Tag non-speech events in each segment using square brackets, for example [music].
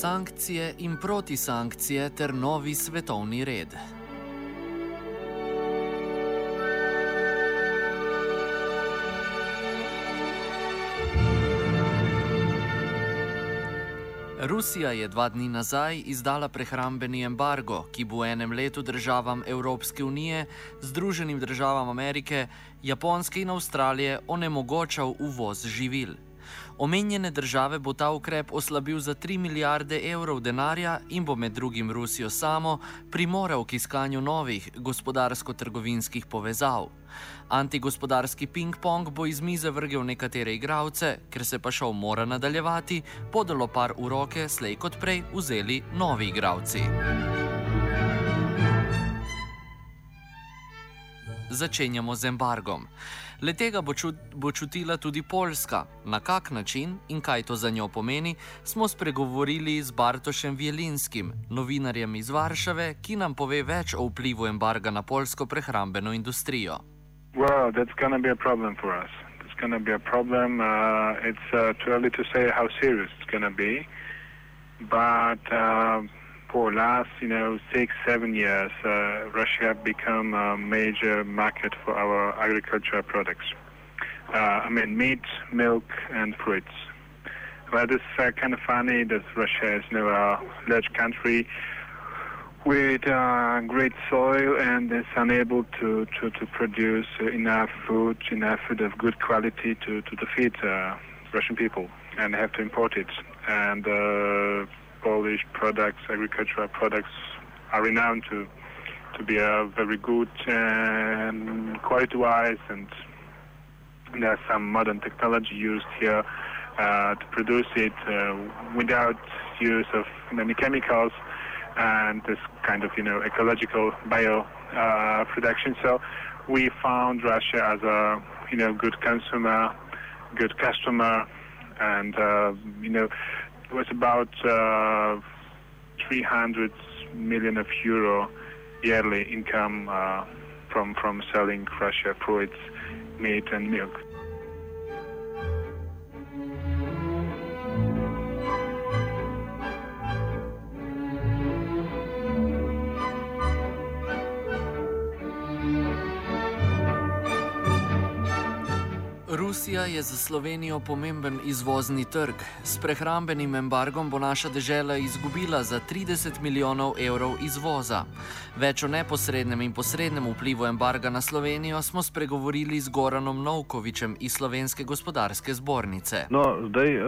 Sankcije in protisankcije ter novi svetovni red. Rusija je dva dni nazaj izdala prehrambeni embargo, ki bo enem letu državam Evropske unije, Združenim državam Amerike, Japonske in Avstralije onemogočal uvoz živil. Omenjene države bo ta ukrep oslabil za 3 milijarde evrov denarja in bo med drugim Rusijo samo primoral k iskanju novih gospodarsko-trgovinskih povezav. Antigospodarski ping-pong bo iz mize vrgel nekatere igralce, ker se pa šov mora nadaljevati, podalo par v roke, slej kot prej vzeli novi igralci. Začenjamo z embargom. Letega bo, čut, bo čutila tudi Poljska. Na kak način in kaj to za njo pomeni, smo spregovorili z Bartošem Vjelinskim, novinarjem iz Varšave, ki nam pove več o vplivu embarga na polsko prehrambeno industrijo. Well, that's going to be a problem for us. It's going to be a problem. Uh, it's uh, too early to say how serious it's going to be. But uh, for last, you know, six, seven years, uh, Russia become a major market for our agricultural products. Uh, I mean, meat, milk, and fruits. Well, it's uh, kind of funny that Russia is know, a large country with uh, great soil and is unable to, to, to produce enough food, enough food of good quality to, to feed uh, Russian people and have to import it. And uh, Polish products, agricultural products, are renowned to to be uh, very good quality-wise, and there are some modern technology used here uh, to produce it uh, without use of many chemicals and this kind of you know ecological bio uh, production. So we found Russia as a you know good consumer, good customer, and uh, you know it was about uh, 300 million of euro yearly income uh, from from selling Russia fruits, meat, and milk. Rusija je za Slovenijo pomemben izvozni trg. S prehrambenim embargom bo naša država izgubila za 30 milijonov evrov izvoza. Več o neposrednem in posrednem vplivu embarga na Slovenijo smo spregovorili z Goranom Novkovičem iz Slovenske gospodarske zbornice. No, zdaj, uh,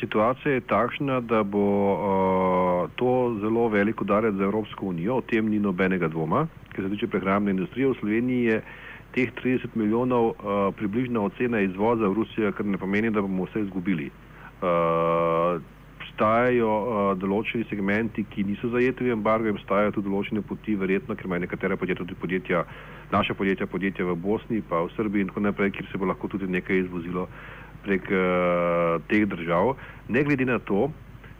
situacija je takšna, da bo uh, to zelo velik udarec za Evropsko unijo, o tem ni nobenega dvoma, kar se tiče prehrambne industrije v Sloveniji teh 30 milijonov uh, približna ocena izvoza v Rusijo, kar ne pomeni, da bomo vse izgubili. Uh, Obstajajo uh, določeni segmenti, ki niso zajeti v embargo, obstajajo tudi določene poti, verjetno, ker imajo nekatera podjetja, tudi podjetja, naša podjetja, podjetja v Bosni, pa v Srbiji in tako naprej, kjer se bo lahko tudi nekaj izvozilo prek uh, teh držav. Ne glede na to,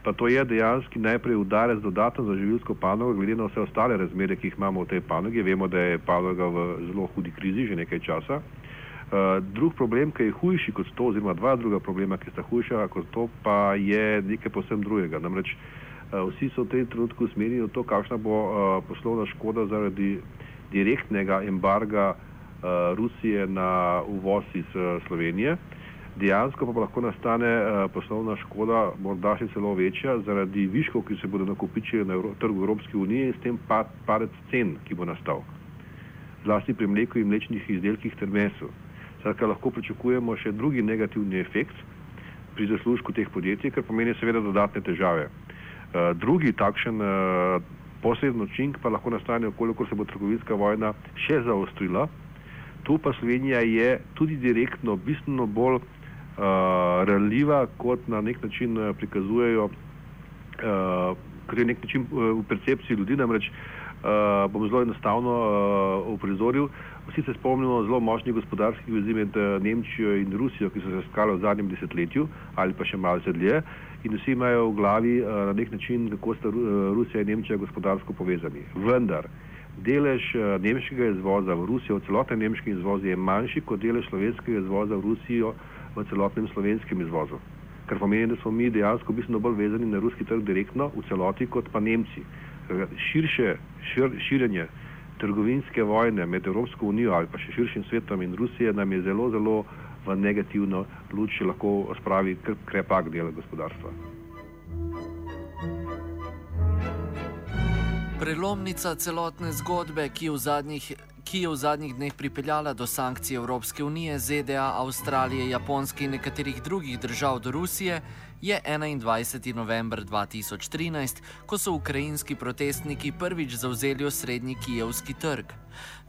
pa to je dejansko najprej udarec dodatno za živilsko panogo, glede na vse ostale razmere, ki jih imamo v tej panogi. Vemo, da je panoga v zelo hudi krizi že nekaj časa. Uh, drug problem, ki je hujši kot to, oziroma dva druga problema, ki sta hujša kot to, pa je nekaj posebno drugega. Namreč uh, vsi so v tem trenutku usmerjeni v to, kakšna bo uh, poslovna škoda zaradi direktnega embarga uh, Rusije na uvoz iz uh, Slovenije. Uh, dejansko pa lahko nastane uh, poslovna škoda, morda še celo večja, zaradi viškov, ki se bodo nakopičili na Evro trgu Evropske unije in s tem pa padec cen, ki bo nastal. Zlasti pri mleku in mlečnih izdelkih ter mesu. Skratka, lahko pričakujemo še drugi negativni efekt pri zaslužku teh podjetij, kar pomeni seveda dodatne težave. Uh, drugi takšen uh, posredno učink pa lahko nastane, okoliko se bo trgovinska vojna še zaostrila. Tu pa Slovenija je tudi direktno bistveno bolj ranljiva, kot na nek način uh, prikazujejo, uh, kot je nek način v percepciji ljudi. Namreč uh, bom zelo enostavno uh, uprizoril. Vsi se spomnimo zelo močnih gospodarskih vezi med Nemčijo in Rusijo, ki so se skali v zadnjem desetletju ali pa še malce dlje. In vsi imajo v glavi na nek način, kako sta Rusija in Nemčija gospodarsko povezani. Vendar delež nemškega izvoza v Rusijo, celoten nemški izvoz je manjši kot delež slovenskega izvoza v Rusijo v celotnem slovenskem izvozu. kar pomeni, da smo mi dejansko bistveno bolj vezani na ruski trg direktno v celoti kot pa Nemci. Širše šir, širjenje trgovinske vojne med Evropsko unijo ali pa še širšim svetom in Rusijo nam je zelo, zelo v negativno luč lahko spravi krepak dela gospodarstva. Prelomnica celotne zgodbe, ki v zadnjih ki je v zadnjih dneh pripeljala do sankcij Evropske unije, ZDA, Avstralije, Japonske in nekaterih drugih držav do Rusije, je 21. november 2013, ko so ukrajinski protestniki prvič zauzeli osrednji kijevski trg.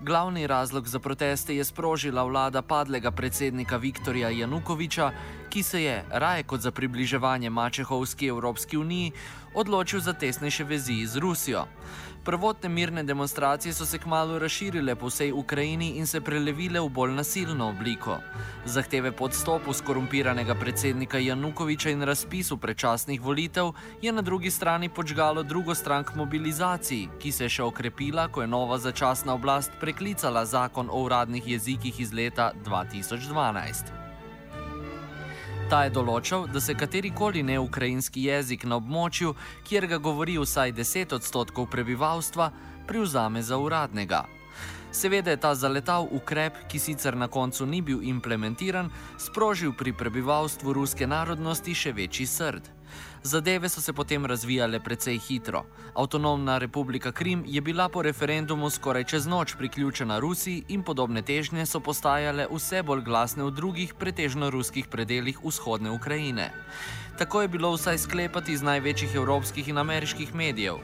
Glavni razlog za proteste je sprožila vlada padlega predsednika Viktorja Janukoviča, ki se je, raje kot za približevanje Mačehovski Evropski uniji, odločil za tesnejše vezi z Rusijo. Prvotne mirne demonstracije so se kmalo razširile po vsej Ukrajini in se prelevile v bolj nasilno obliko. Zahteve po odstopu skorumpiranega predsednika Janukoviča in razpisu predčasnih volitev je na drugi strani počgalo drugo stran k mobilizaciji, ki se je še okrepila, ko je nova začasna oblast preklicala zakon o uradnih jezikih iz leta 2012. Ta je določal, da se katerikoli neukrajinski jezik na območju, kjer ga govori vsaj 10 odstotkov prebivalstva, privzame za uradnega. Seveda je ta zaletal ukrep, ki sicer na koncu ni bil implementiran, sprožil pri prebivalstvu ruske narodnosti še večji srd. Zadeve so se potem razvijale precej hitro. Avtonomna republika Krim je bila po referendumu skoraj čez noč priključena Rusiji in podobne težnje so postajale vse bolj glasne v drugih, pretežno ruskih predeljih vzhodne Ukrajine. Tako je bilo vsaj sklepati iz največjih evropskih in ameriških medijev.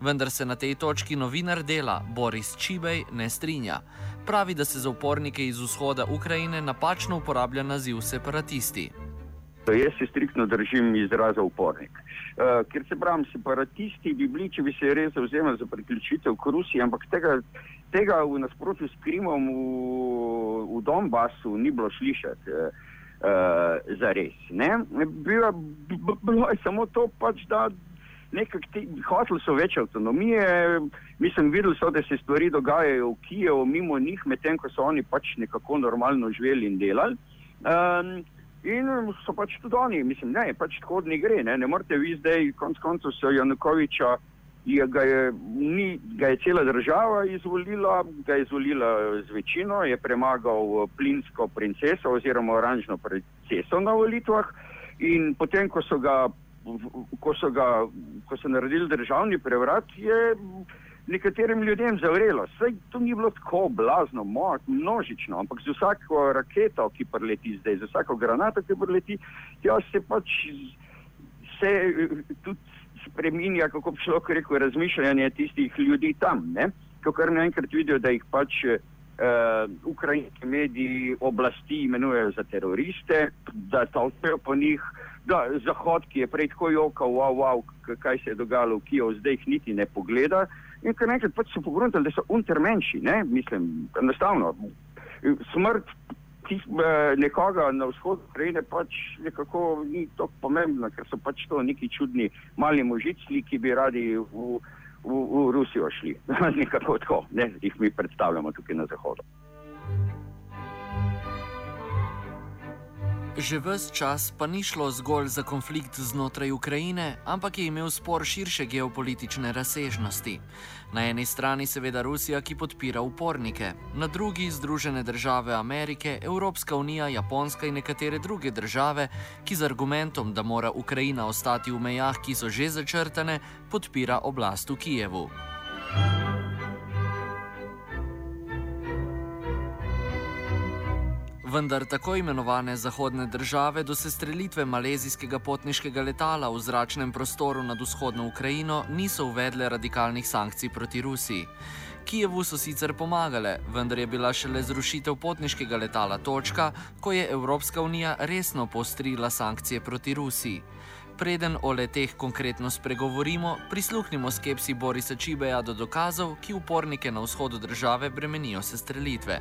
Vendar se na tej točki novinar dela Boris Čibej ne strinja. Pravi, da se za upornike iz vzhoda Ukrajine napačno uporablja naziv separatisti. Jaz se striktno držim izraza upornik. Uh, ker se pravim, separatisti bi bili, če bi se res zauzemali za priključitev k Rusiji, ampak tega, tega v nasprotju s Krimom v, v Donbasu ni bilo slišati uh, uh, za res. Bilo, bilo je samo to, pač, da hoteli so več avtonomije, mislim, videli so, da se stvari dogajajo v Kijevu, mimo njih, medtem ko so oni pač nekako normalno živeli in delali. Um, In so pač tudi oni, mislim, ne, pač tako ne gre. Ne, ne morete vi zdaj, konc koncev, so Janukoviča, je, ga, je, ni, ga je cela država izvolila, ga je izvolila z večino, je premagal plinsko princeso oziroma oranžno princeso na volitvah. In potem, ko so ga, ko so ga, ko so naredili državni prevrat, je nekaterim ljudem zavrelo. Saj to ni bilo tako blazno, množično, ampak z vsako raketo, ki preleti zdaj, z vsako granato, ki preleti, ja se pač se tudi spreminja, kako bi človek rekel, razmišljanje tistih ljudi tam. Ne? Ko kar naenkrat vidijo, da jih pač uh, ukrajinski mediji oblasti imenujejo za teroriste, da tolpejo po njih. Da, Zahod, ki je prej tako jokal, wow, wow, kaj se je dogajalo v Kijevu, zdaj jih niti ne pogleda. In kar nekaj pač so pogledali, da so untermenši, ne? mislim, enostavno. Smrt tih, eh, nekoga na vzhodu Ukrajine pač nekako ni tako pomembna, ker so pač to neki čudni mali možici, ki bi radi v, v, v Rusijo šli. [laughs] nekako tako, ne? jih mi predstavljamo tukaj na zahodu. Že vse čas pa ni šlo zgolj za konflikt znotraj Ukrajine, ampak je imel spor širše geopolitične razsežnosti. Na eni strani seveda Rusija, ki podpira upornike, na drugi Združene države Amerike, Evropska unija, Japonska in nekatere druge države, ki z argumentom, da mora Ukrajina ostati v mejah, ki so že začrtane, podpira oblast v Kijevu. Vendar tako imenovane zahodne države do sestrelitve malezijskega potniškega letala v zračnem prostoru nad vzhodno Ukrajino niso uvedle radikalnih sankcij proti Rusiji. Kijevu so sicer pomagale, vendar je bila šele zrušitev potniškega letala točka, ko je Evropska unija resno postrila sankcije proti Rusiji. Preden o leteh konkretno spregovorimo, prisluhnimo skepsi Borisa Čibeja do dokazov, ki upornike na vzhodu države bremenijo sestrelitve.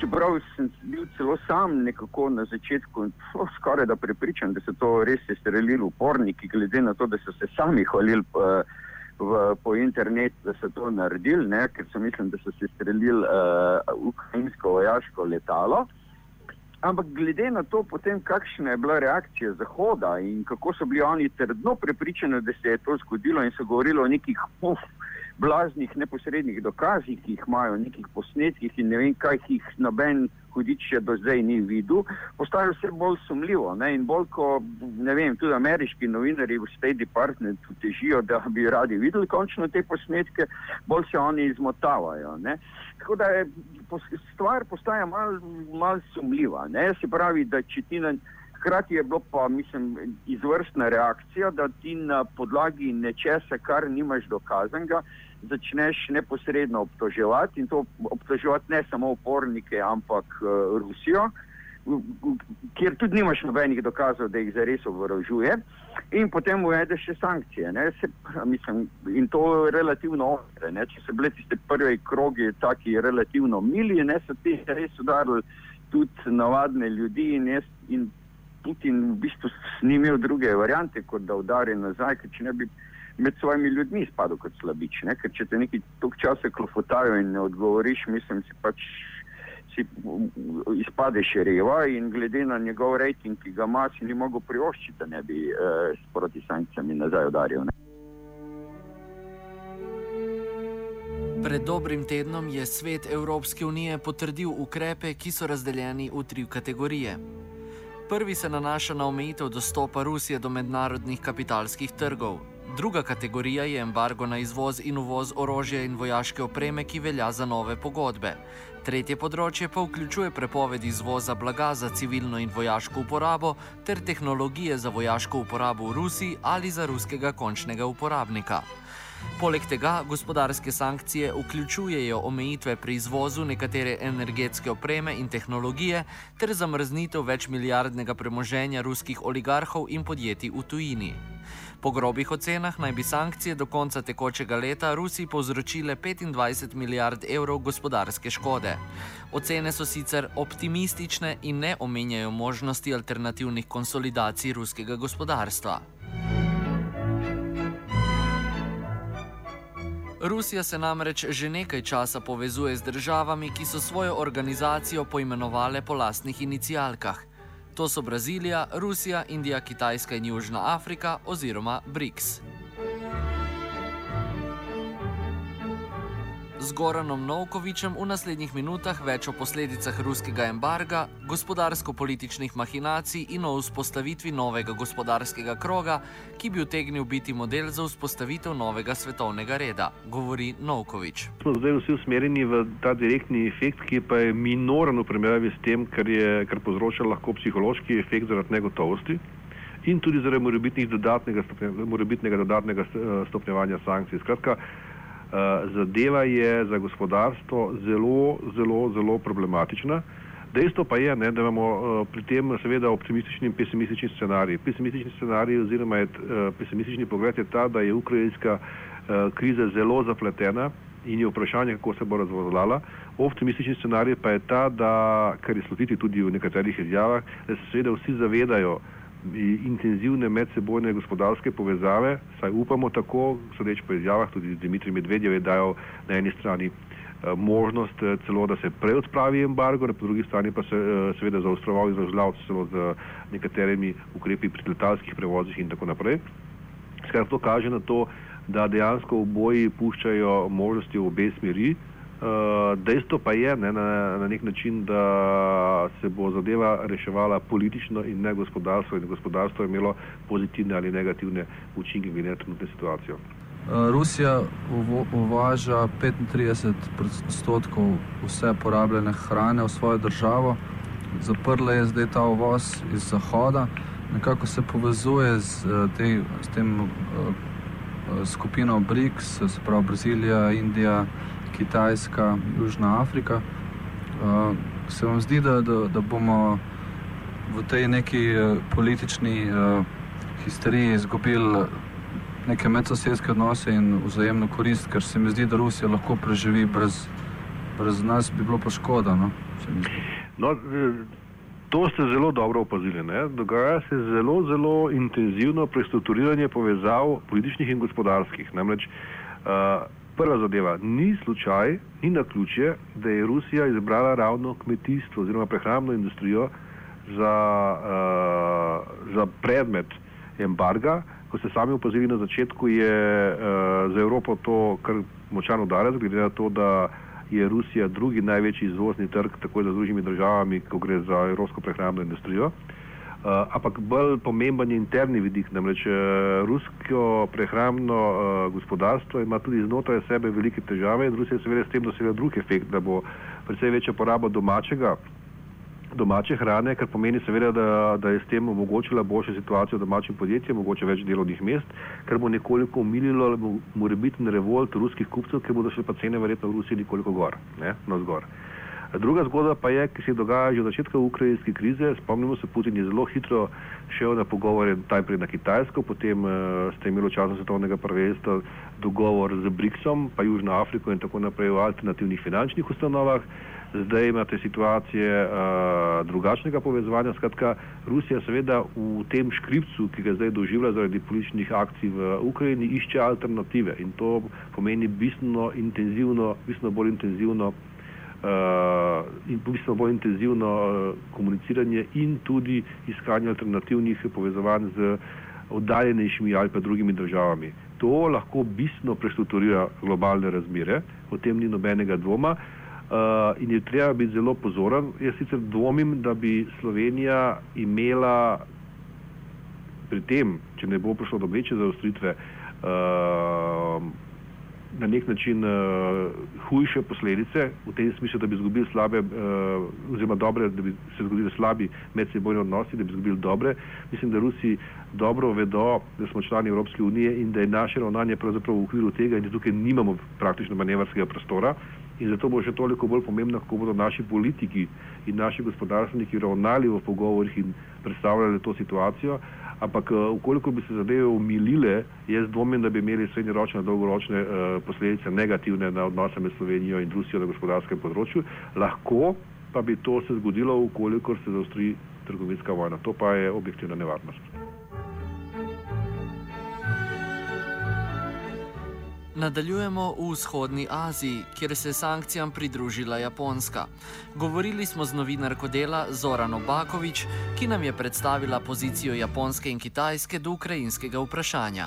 Čeprav sem bil celo sam nekako na začetku skoraj da prepričan, da so to res streljili uporniki, glede na to, da so se sami hvalili po, v, po internetu, da so to naredili, ne, ker so mislili, da so se streljili uh, ukrajinsko vojaško letalo. Ampak glede na to, potem, kakšna je bila reakcija Zahoda in kako so bili oni trdno prepričani, da se je to zgodilo in so govorili o nekih puf, blaznih neposrednih dokazih, ki jih imajo, nekih posnetkih in ne vem, kaj jih noben hudič še do zdaj ni videl, postaje vse bolj sumljivo. Ne? In bolj, ko ne vem, tudi ameriški novinari v State Departmentu težijo, da bi radi videli končno te posnetke, bolj se oni izmotavajo. Ne? Tako da je stvar postaja mal, mal sumljiva. Ne? Se pravi, da če ti na. Hkrati je bilo pa, mislim, izvrstna reakcija, da ti na podlagi nečesa, kar nimaš dokazanega, začneš neposredno obtoževati in to obtoževati ne samo upornike, ampak uh, Rusijo, kjer tudi nimaš nobenih dokazov, da jih zares oborožuje, in potem uvedeš še sankcije. Se, mislim, in to relativno ostre. Če so bile tiste prve kroge taki relativno mili, ne so ti res udarili tudi navadne ljudi in, jaz, in Putin v bistvu ni imel druge variante, kot da udari nazaj, ker če ne bi med svojimi ljudmi izpadel kot slabič. Ne? Ker če te nekaj tok časa klofotajo in ne odgovoriš, mislim, si pač si izpadeš reva in glede na njegov rejting, ki ga ima, si ni mogel privoščiti, da ne bi eh, proti sankcijami nazaj udaril. Ne? Pred dobrim tednom je svet Evropske unije potrdil ukrepe, ki so razdeljeni v tri kategorije. Prvi se nanaša na omejitev dostopa Rusije do mednarodnih kapitalskih trgov, Druga kategorija je embargo na izvoz in uvoz orožja in vojaške opreme, ki velja za nove pogodbe. Tretje področje pa vključuje prepoved izvoza blaga za civilno in vojaško uporabo ter tehnologije za vojaško uporabo v Rusiji ali za ruskega končnega uporabnika. Poleg tega gospodarske sankcije vključujejo omejitve pri izvozu nekatere energetske opreme in tehnologije ter zamrznitev večmilijardnega premoženja ruskih oligarhov in podjetij v tujini. Po grobih ocenah naj bi sankcije do konca tekočega leta Rusiji povzročile 25 milijard evrov gospodarske škode. Ocene so sicer optimistične in ne omenjajo možnosti alternativnih konsolidacij ruskega gospodarstva. Rusija se namreč že nekaj časa povezuje z državami, ki so svojo organizacijo poimenovale po lastnih inicijalkah. To so Brazilija, Rusija, Indija, Kitajska in Južna Afrika oziroma BRICS. Z Goranom Novkovičem v naslednjih minutah več o posledicah ruskega embarga, gospodarsko-političnih mahinacij in o vzpostavitvi novega gospodarskega kroga, ki bi utegnil biti model za vzpostavitev novega svetovnega reda, govori Novkovič. Smo zdaj vsi usmerjeni v ta direktni efekt, ki pa je minoren v primerjavi s tem, kar, je, kar povzroča lahko psihološki efekt zaradi negotovosti. In tudi zaradi dodatnega, dodatnega stopnjevanja sankcij. Skratka, Eh, zadeva je za gospodarstvo zelo, zelo, zelo problematična. Dejstvo pa je, ne, da imamo uh, pri tem seveda optimistični in pesimistični scenarij. Pesimistični scenarij oziroma je, uh, pesimistični pogled je ta, da je ukrajinska kriza zelo zapletena in je vprašanje, kako se bo razvozlala. Optimistični scenarij pa je ta, da, kar je slutiti tudi v nekaterih izjavah, da se seveda vsi zavedajo, intenzivne medsebojne gospodarske povezave, saj upamo tako, sodeč po izjavah, tudi Dimitrij Medvedjev je dajal na eni strani eh, možnost eh, celo, da se prej odpravi embargo, na drugi strani pa se eh, seveda zaostroval in zažlal celo z nekaterimi ukrepi pri letalskih prevozih in tako naprej. Skratka, to kaže na to, da dejansko oboji puščajo možnosti v obe smeri. Uh, dejstvo pa je ne, na, na nek način, da se bo zadeva reševala politično in ne gospodarstvo, in gospodarstvo je imelo pozitivne ali negativne učinke glede na trenutno situacijo. Uh, Rusija uvaža 35 odstotkov vse porabljene hrane v svojo državo, zaprla je zdaj ta uvoz iz Zahoda, nekako se povezuje z, uh, tej, z tem skupino BRICS, se pravi Brazilija, Indija. Kitajska, Južna Afrika. Uh, se vam zdi, da, da, da bomo v tej neki uh, politični uh, histeriji izgubili neke medsosedske odnose in vzajemno korist, ker se mi zdi, da Rusija lahko preživi brez, brez nas, bi bilo pa škoda. No? No, to ste zelo dobro opazili. Ne? Dogaja se zelo, zelo intenzivno prestrukturiranje povezav političnih in gospodarskih. Namreč, uh, Prva zadeva, ni slučaj, ni na ključje, da je Rusija izbrala ravno kmetijstvo oziroma prehrambno industrijo za, uh, za predmet embarga. Ko ste sami opazili na začetku, je uh, za Evropo to kar močan udarec, glede na to, da je Rusija drugi največji izvozni trg, tako za družimi državami, ko gre za evropsko prehrambno industrijo. Uh, ampak bolj pomemben je interni vidik, namreč uh, rusko prehrambno uh, gospodarstvo ima tudi znotraj sebe velike težave in Rusija seveda s tem dosega drug efekt, da bo predvsej večja poraba domačega domače hrane, kar pomeni seveda, da, da je s tem omogočila boljšo situacijo domačim podjetjem, mogoče več delovnih mest, kar bo nekoliko umililo morebitni revolt ruskih kupcev, ker bodo šle pa cene verjetno v Rusiji nekoliko gor, ne, na zgor. Druga zgodba pa je, ki se dogaja že od začetka ukrajinske krize. Spomnimo se, Putin je zelo hitro šel na pogovore najprej na Kitajsko, potem uh, ste imeli v času svetovnega prvenstva dogovor z BRICS-om, pa Južno Afriko in tako naprej v alternativnih finančnih ustanovah zdaj imate situacije uh, drugačnega povezovanja. Skratka, Rusija seveda v tem škripcu, ki ga zdaj doživlja zaradi političnih akcij v Ukrajini, išče alternative in to pomeni bistveno intenzivno, bistveno bolj intenzivno. Uh, in bistveno bolj intenzivno uh, komuniciranje in tudi iskanje alternativnih povezovanj z oddaljenejšimi ali pa drugimi državami. To lahko bistveno prestrukturira globalne razmere, o tem ni nobenega dvoma. Uh, in je treba biti zelo pozoren. Jaz sicer dvomim, da bi Slovenija imela pri tem, če ne bo prišlo do večje zaostritve, uh, na nek način uh, hujše posledice, v tem smislu, da bi izgubili slabe, uh, oziroma dobre, da bi se zgodili slabi medsebojni odnosi, da bi izgubili dobre. Mislim, da Rusi dobro vedo, da smo člani Evropske unije in da je naše ravnanje pravzaprav v okviru tega in da tukaj nimamo praktično manevrskega prostora. In zato bo še toliko bolj pomembno, kako bodo naši politiki in naši gospodarstveniki ravnali v pogovorih in predstavljali to situacijo. Ampak, ukoliko eh, bi se zadeve umilile, jaz dvomim, da bi imeli srednjeročne in dolgoročne uh, posledice negativne na odnose med Slovenijo in Rusijo na gospodarskem področju. Lahko pa bi to se zgodilo, ukoliko se zaostri trgovinska vojna. To pa je objektivna nevarnost. Nadaljujemo v vzhodni Aziji, kjer se je sankcijam pridružila Japonska. Govorili smo z novinarko dela Zorano Bakovič, ki nam je predstavila pozicijo Japonske in Kitajske do ukrajinskega vprašanja.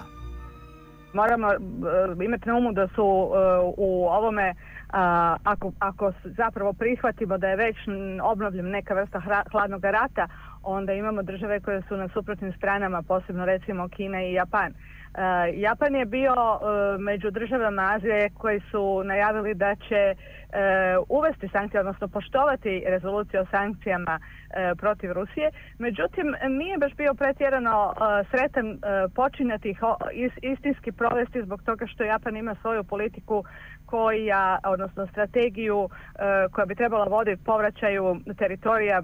Moramo uh, imeti na umu, da so uh, v ovome, uh, ako, ako zapravo prihvatimo, da je već obnovljen neka vrsta hladnog rata, onda imamo države koje su na suprotnim stranama, posebno recimo Kina i Japan. Uh, Japan je bio uh, među državama Azije koji su najavili da će uh, uvesti sankcije, odnosno poštovati rezoluciju o sankcijama protiv Rusije. Međutim, nije baš bio pretjerano sretan počinjati ih istinski provesti zbog toga što Japan ima svoju politiku koja, odnosno strategiju koja bi trebala voditi povraćaju teritorija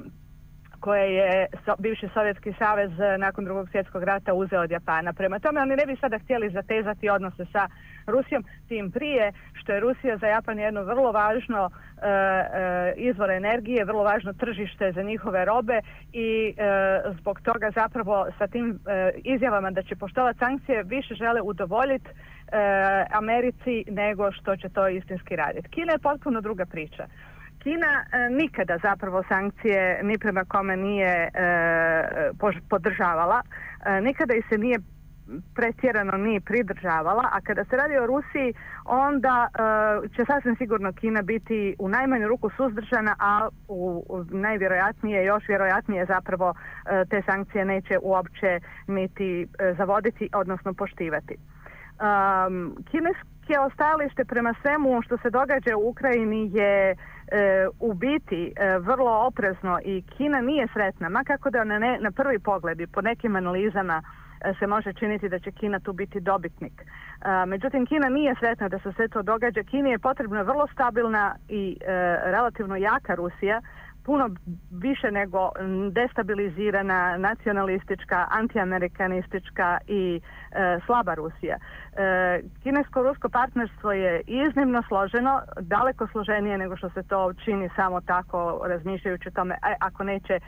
koje je bivši Sovjetski savez e, nakon drugog svjetskog rata uzeo od Japana. Prema tome oni ne bi sada htjeli zatezati odnose sa Rusijom, tim prije što je Rusija za Japan jedno vrlo važno e, e, izvor energije, vrlo važno tržište za njihove robe i zbog toga zapravo sa tim izjavama da će poštovati sankcije više žele udovoljiti Americi nego što će to istinski raditi. Kina je potpuno druga priča. Kina e, nikada zapravo sankcije ni prema kome nije e, podržavala, e, nikada ih se nije pretjerano ni pridržavala, a kada se radi o Rusiji, onda će sasvim sigurno Kina biti u najmanju ruku suzdržana, a u, u najvjerojatnije, još vjerojatnije zapravo te sankcije neće uopće niti zavoditi, odnosno poštivati. Um, kineske prema svemu što se događa u Ukrajini je e, u biti e, vrlo oprezno i Kina nije sretna, ma kako da na, ne, na prvi pogled i po nekim analizama e, se može činiti da će Kina tu biti dobitnik. E, međutim, Kina nije sretna da se sve to događa. Kini je potrebna vrlo stabilna i e, relativno jaka Rusija puno više nego destabilizirana, nacionalistička, antiamerikanistička i e, slaba Rusija. E, Kinesko-rusko partnerstvo je iznimno složeno, daleko složenije nego što se to čini samo tako razmišljajući o tome a, ako neće e,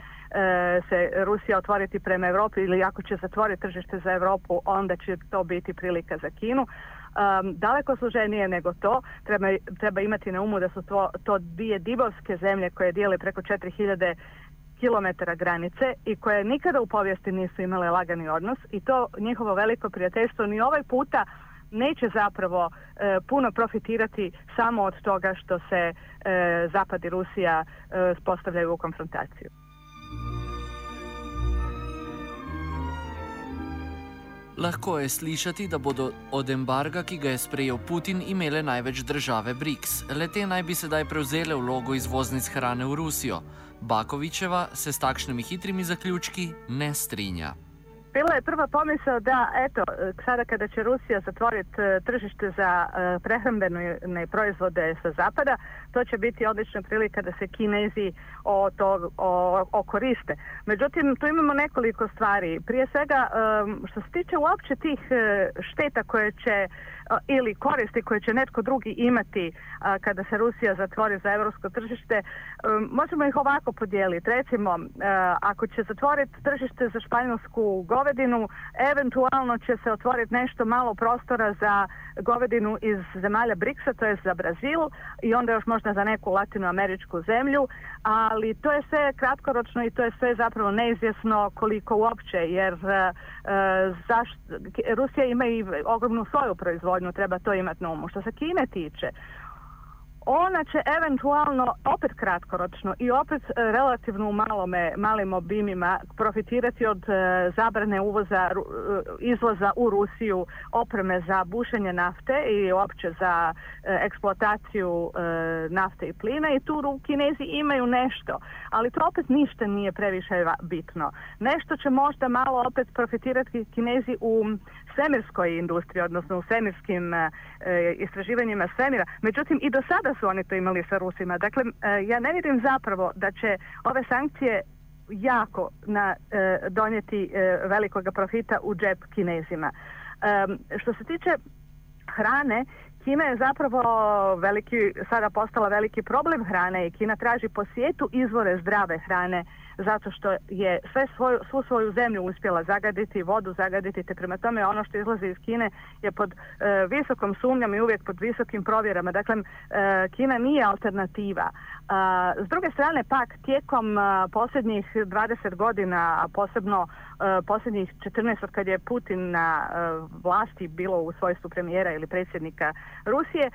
se Rusija otvoriti prema Europi ili ako će zatvoriti tržište za Europu, onda će to biti prilika za Kinu um, daleko složenije nego to. Treba, treba imati na umu da su to, to dvije divovske zemlje koje dijele preko 4000 kilometara granice i koje nikada u povijesti nisu imale lagani odnos i to njihovo veliko prijateljstvo ni ovaj puta neće zapravo e, puno profitirati samo od toga što se e, Zapad i Rusija e, spostavljaju u konfrontaciju. Lahko je slišati, da bodo od embarga, ki ga je sprejel Putin, imele največ države BRICS. Lete naj bi sedaj prevzele vlogo izvoznic hrane v Rusijo. Bakovičeva se s takšnimi hitrimi zaključki ne strinja. Bila je prva pomisao da, eto, sada kada će Rusija zatvoriti e, tržište za e, prehrambene proizvode sa zapada, to će biti odlična prilika da se Kinezi o to o, o koriste. Međutim, tu imamo nekoliko stvari. Prije svega, što se tiče uopće tih e, šteta koje će ili koristi koje će netko drugi imati kada se Rusija zatvori za europsko tržište, možemo ih ovako podijeliti. Recimo, ako će zatvoriti tržište za španjolsku govedinu, eventualno će se otvoriti nešto malo prostora za govedinu iz zemalja BRICS-a, to je za Brazil i onda još možda za neku latinoameričku zemlju, ali to je sve kratkoročno i to je sve zapravo neizvjesno koliko uopće, jer uh, zašt, Rusija ima i ogromnu svoju proizvodnju, treba to imati na umu. Što se Kine tiče, ona će eventualno opet kratkoročno i opet e, relativno u malome, malim obimima profitirati od e, zabrane uvoza, e, izvoza u Rusiju opreme za bušenje nafte i uopće za eksploataciju nafte i plina i tu Kinezi imaju nešto, ali to opet ništa nije previše bitno. Nešto će možda malo opet profitirati Kinezi u svemirskoj industriji, odnosno u svemirskim istraživanjima svemira. Međutim, i do sada su oni to imali sa Rusima. Dakle, e, ja ne vidim zapravo da će ove sankcije jako na, e, donijeti e, velikoga profita u džep kinezima. Što se tiče hrane, Kina je zapravo veliki, sada postala veliki problem hrane i Kina traži po svijetu izvore zdrave hrane zato što je sve svoju, svu svoju zemlju uspjela zagaditi, vodu zagaditi, te prema tome ono što izlazi iz Kine je pod e, visokom sumnjom i uvijek pod visokim provjerama. Dakle, e, Kina nije alternativa. s druge strane pak, tijekom posljednjih 20 godina, a posebno e, posljednjih 14 od kad je Putin na vlasti bilo u svojstvu premijera ili predsjednika Rusije,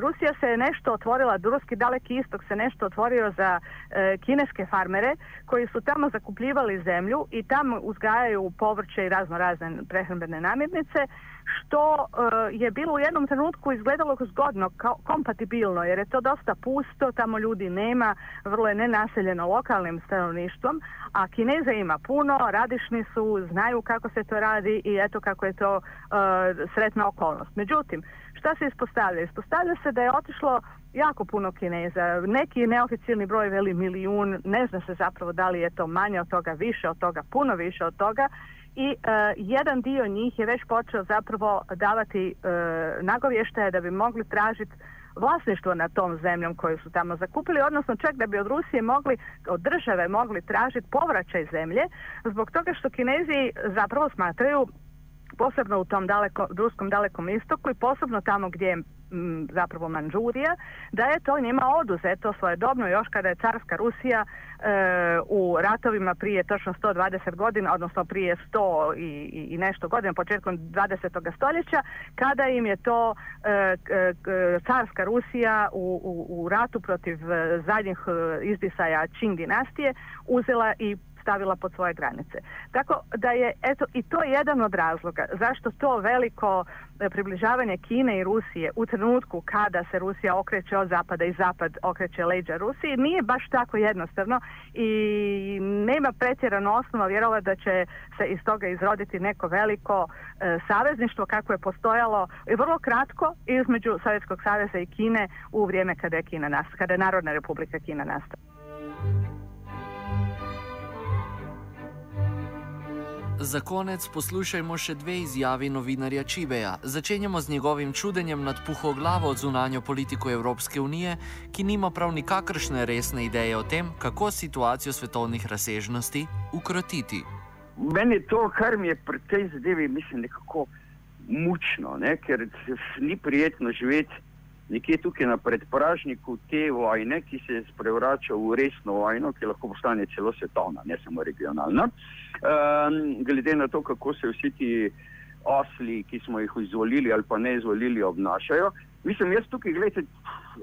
Rusija se nešto otvorila, ruski daleki istok se nešto otvorio za kineske farme farmere koji su tamo zakupljivali zemlju i tamo uzgajaju povrće i razno razne prehrambene namirnice što uh, je bilo u jednom trenutku izgledalo zgodno, kao kompatibilno jer je to dosta pusto, tamo ljudi nema, vrlo je nenaseljeno lokalnim stanovništvom, a Kineza ima puno, radišni su, znaju kako se to radi i eto kako je to uh, sretna okolnost. Međutim, šta se ispostavlja? Ispostavlja se da je otišlo jako puno Kineza. Neki neoficijalni broj veli milijun, ne zna se zapravo da li je to manje od toga, više od toga, puno više od toga i uh, jedan dio njih je već počeo zapravo davati uh, nagovještaje da bi mogli tražiti vlasništvo nad tom zemljom koju su tamo zakupili, odnosno čak da bi od Rusije mogli, od države mogli tražiti povraćaj zemlje, zbog toga što Kinezi zapravo smatraju posebno u tom daleko, ruskom dalekom istoku i posebno tamo gdje je zapravo Manđurija, da je to njima oduzeto svojedobno još kada je carska Rusija e, u ratovima prije točno 120 godina, odnosno prije 100 i, i nešto godina, početkom 20. stoljeća, kada im je to e, carska Rusija u, u, u ratu protiv e, zadnjih e, izdisaja Qing dinastije uzela i stavila pod svoje granice. Tako da je eto i to jedan od razloga zašto to veliko e, približavanje Kine i Rusije u trenutku kada se Rusija okreće od zapada i zapad okreće leđa Rusiji nije baš tako jednostavno i nema pretjerano osnova vjerova da će se iz toga izroditi neko veliko e, savezništvo kako je postojalo i vrlo kratko između Sovjetskog saveza i Kine u vrijeme kada je Kina nastala, kada je Narodna republika Kina nastala. Za konec poslušajmo še dve izjavi novinarja Čibeja. Začenjamo z njegovim čudenjem nad puhoglavo zunanjo politiko Evropske unije, ki nima prav nikakršne resne ideje o tem, kako situacijo svetovnih razsežnosti ukrotiti. Meni je to, kar mi je pri tej zadevi, mislim, nekako mučno, ne? ker ni prijetno živeti nekje tukaj na predpražniku te vojne, ki se sprevrača v resno vojno, ki lahko postane celo svetovna, ne samo regionalna. Um, glede na to, kako se vsi ti osli, ki smo jih izvolili ali pa ne izvolili, obnašajo. Mislim, jaz tukaj, gledajte,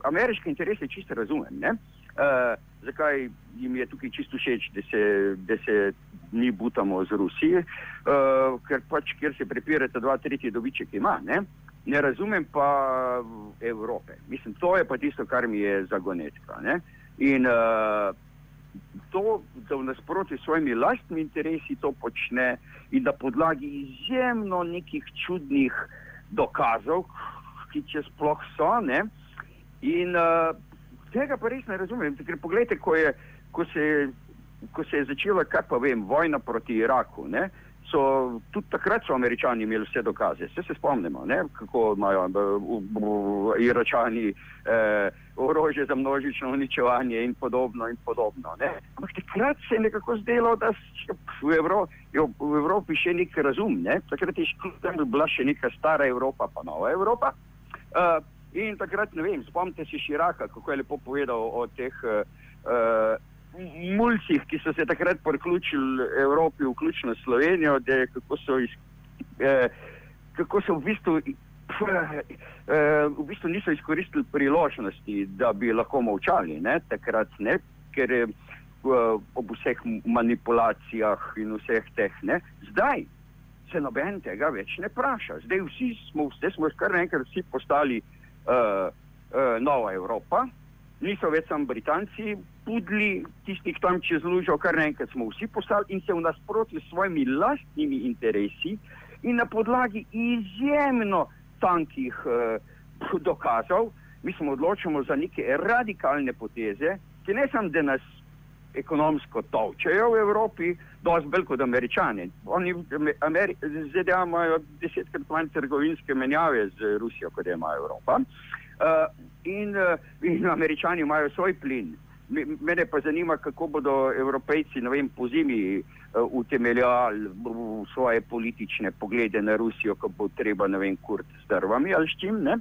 ameriške interese čisto razumem. Uh, zakaj jim je tukaj čisto všeč, da se, da se mi butamo z Rusijo, uh, ker pač, kjer se prepirate, dva, tretji dobiček ima. Ne? Ne razumem pa Evrope. Mislim, to je pa tisto, kar mi je zagonetka. Ne? In uh, to, da v nasprotju s svojimi lastnimi interesi to počne in da podlagi izjemno nekih čudnih dokazov, ki če sploh so. Ne? In uh, tega pa res ne razumem. Ker pogledajte, ko, je, ko, se, ko se je začela, kaj pa vem, vojna proti Iraku. Ne? So tudi takrat so američani imeli vse dokaze. Vse se spomnimo, ne? kako imajo iračani eh, orožje za množično uničevanje in podobno. In podobno Ampak takrat se je nekako zdelo, da v, Evro, v Evropi še nek razum. Ne? Takrat je bila še neka stara Evropa, pa nova Evropa. Uh, in takrat, ne vem, spomnite se Širaka, kako je lepo povedal o teh. Uh, mulcih, ki so se takrat priključili Evropi, vključno Slovenijo, da kako so, iz, eh, kako so v, bistvu, eh, v bistvu niso izkoristili priložnosti, da bi lahko molčali ne, takrat, ne, ker je eh, ob vseh manipulacijah in vseh teh. Ne, zdaj se noben tega več ne vpraša. Zdaj vsi smo, zdaj smo kar naenkrat vsi postali eh, eh, nova Evropa niso več samo Britanci, pudli tistih tam čez lužo, kar naenkrat smo vsi postali in se v nasprotju s svojimi lastnimi interesi in na podlagi izjemno tankih eh, dokazov, mi smo odločili za neke radikalne poteze, ki ne samo, da nas ekonomsko tolčejo v Evropi, dosti bolj kot američani. Oni, Ameri ZDA imajo desetkrat manj trgovinske menjave z Rusijo, kot ima Evropa. Uh, in, uh, in američani imajo svoj plin. Mene pa zanima, kako bodo evropejci vem, po zimi uh, utemeljali svoje politične poglede na Rusijo, ko bo treba, ne vem, kurt z drvami ali s čim. Ne?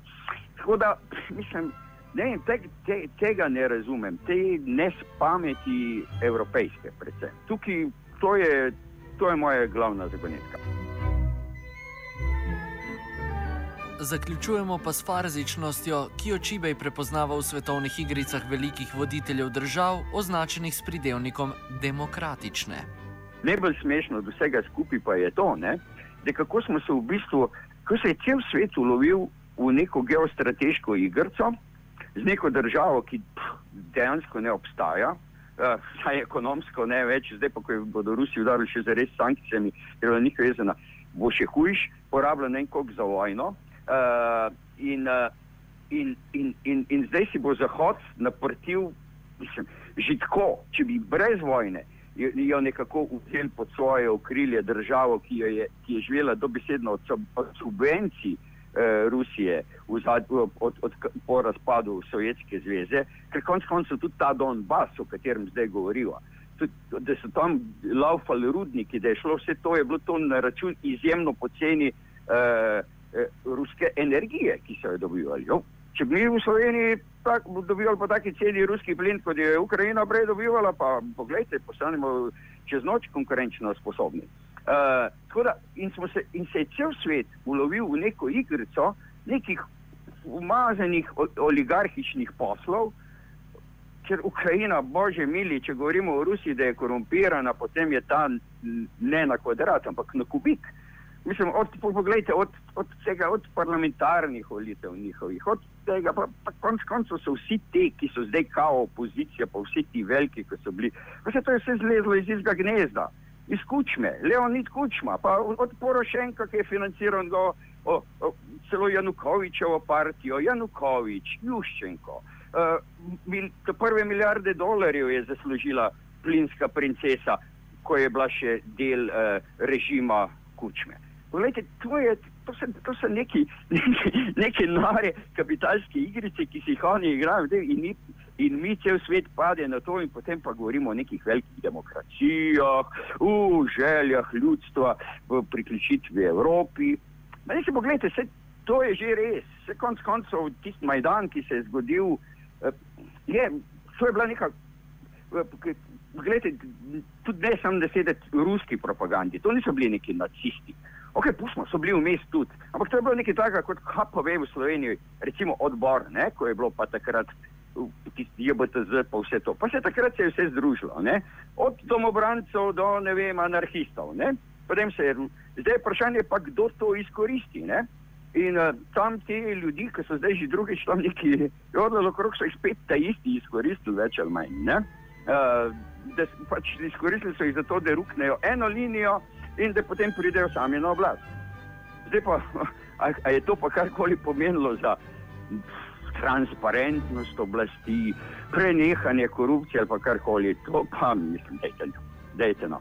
Tako da, mislim, ne, te, te, tega ne razumem, te nespameti evropejske predvsem. Tukaj, to je, to je moja glavna zagonetka. Zaključujemo pa s farzičnostjo, ki jo Čibej prepoznava v svetovnih igricah velikih voditeljev držav, označenih s pridevnikom demokratične. Najbolj smešno od vsega skupaj pa je to, ne, da kako smo se v bistvu, ko se je cel svet ulovil v neko geostrateško igrico z neko državo, ki pff, dejansko ne obstaja. Saj uh, ekonomsko ne več, zdaj pa, ko bodo Rusi udarili še za res sankcijami, ker je njihova jezena, bo še hujš, porablja nekog za vojno, Uh, in, uh, in, in, in, in zdaj si bo Zahod naprtil, mislim, že tako, če bi brez vojne jo nekako vzel pod svoje okrilje državo, ki, je, ki je živela dobesedno od, od subvencij uh, Rusije zad, od, od, od, po razpadu Sovjetske zveze, ker konec koncev tudi ta Donbass, o katerem zdaj govorijo. Da so tam laufali rudniki, da je šlo vse to, je bilo to na račun izjemno poceni eh, ruske energije, ki so jo dobivali. Jo? Če bi mi v Sloveniji tak, dobivali po taki ceni ruski plin, kot je Ukrajina prej dobivala, pa pogledajte, postanemo čez noč konkurenčno sposobni. Uh, da, in, se, in se je cel svet ulovil v neko igrico nekih umazanih oligarhičnih poslov, ker Ukrajina, bože mili, če govorimo o Rusiji, da je korumpirana, potem je ta ne na kvadrat, ampak na kubik. Uh, Mislim, od, poglejte, od, od vsega, od parlamentarnih volitev njihovih, od tega, pa, pa konc koncev so vsi ti, ki so zdaj kao opozicija, pa vsi ti veliki, ki so bili, pa se to je vse zlezlo iz izga gnezda, iz kučme, Leonid Kučma, pa od Porošenka, ki je financiran go, o, o, celo Janukovičevo partijo, Janukovič, Juščenko. Uh, mil, prve milijarde dolarjev je zaslužila plinska princesa, ko je bila še del uh, režima Kučme. Poglejte, to, je, to, so, to so neki, neki, neke nore kapitalske igrice, ki si jih oni igrajo in mi, in mi cel svet pade na to in potem pa govorimo o nekih velikih demokracijah, v željah ljudstva, v priključitvi Evropi. Ne se pogledajte, se, to je že res. Se konc koncev tisti Majdan, ki se je zgodil, eh, je, to je bila neka, eh, gledajte, tudi ne samo da sedeti ruski propagandi, to niso bili neki nacisti. Ok, pustimo, so bili vmes tudi, ampak to je bilo nekaj takega kot HPV v Sloveniji, recimo odbor, ne, ko je bilo pa takrat tisti JBTZ pa vse to. Pa se takrat se je vse združilo, ne, od domobrancev do, ne vem, anarhistov, ne. Potem se je, zdaj je vprašanje pa, kdo to izkoristi, ne. In uh, tam ti ljudi, ki so zdaj že drugič tam neki, odlo okrog so jih spet ta isti izkoristili, več ali manj, ne. Uh, da pač izkoristili so jih za to, da ruknejo eno linijo in da potem pridejo sami na oblast. Zdaj pa, a, a je to pa karkoli pomenilo za transparentnost oblasti, prenehanje korupcije ali pa karkoli, to pa mislim, dajte no. Dajte no.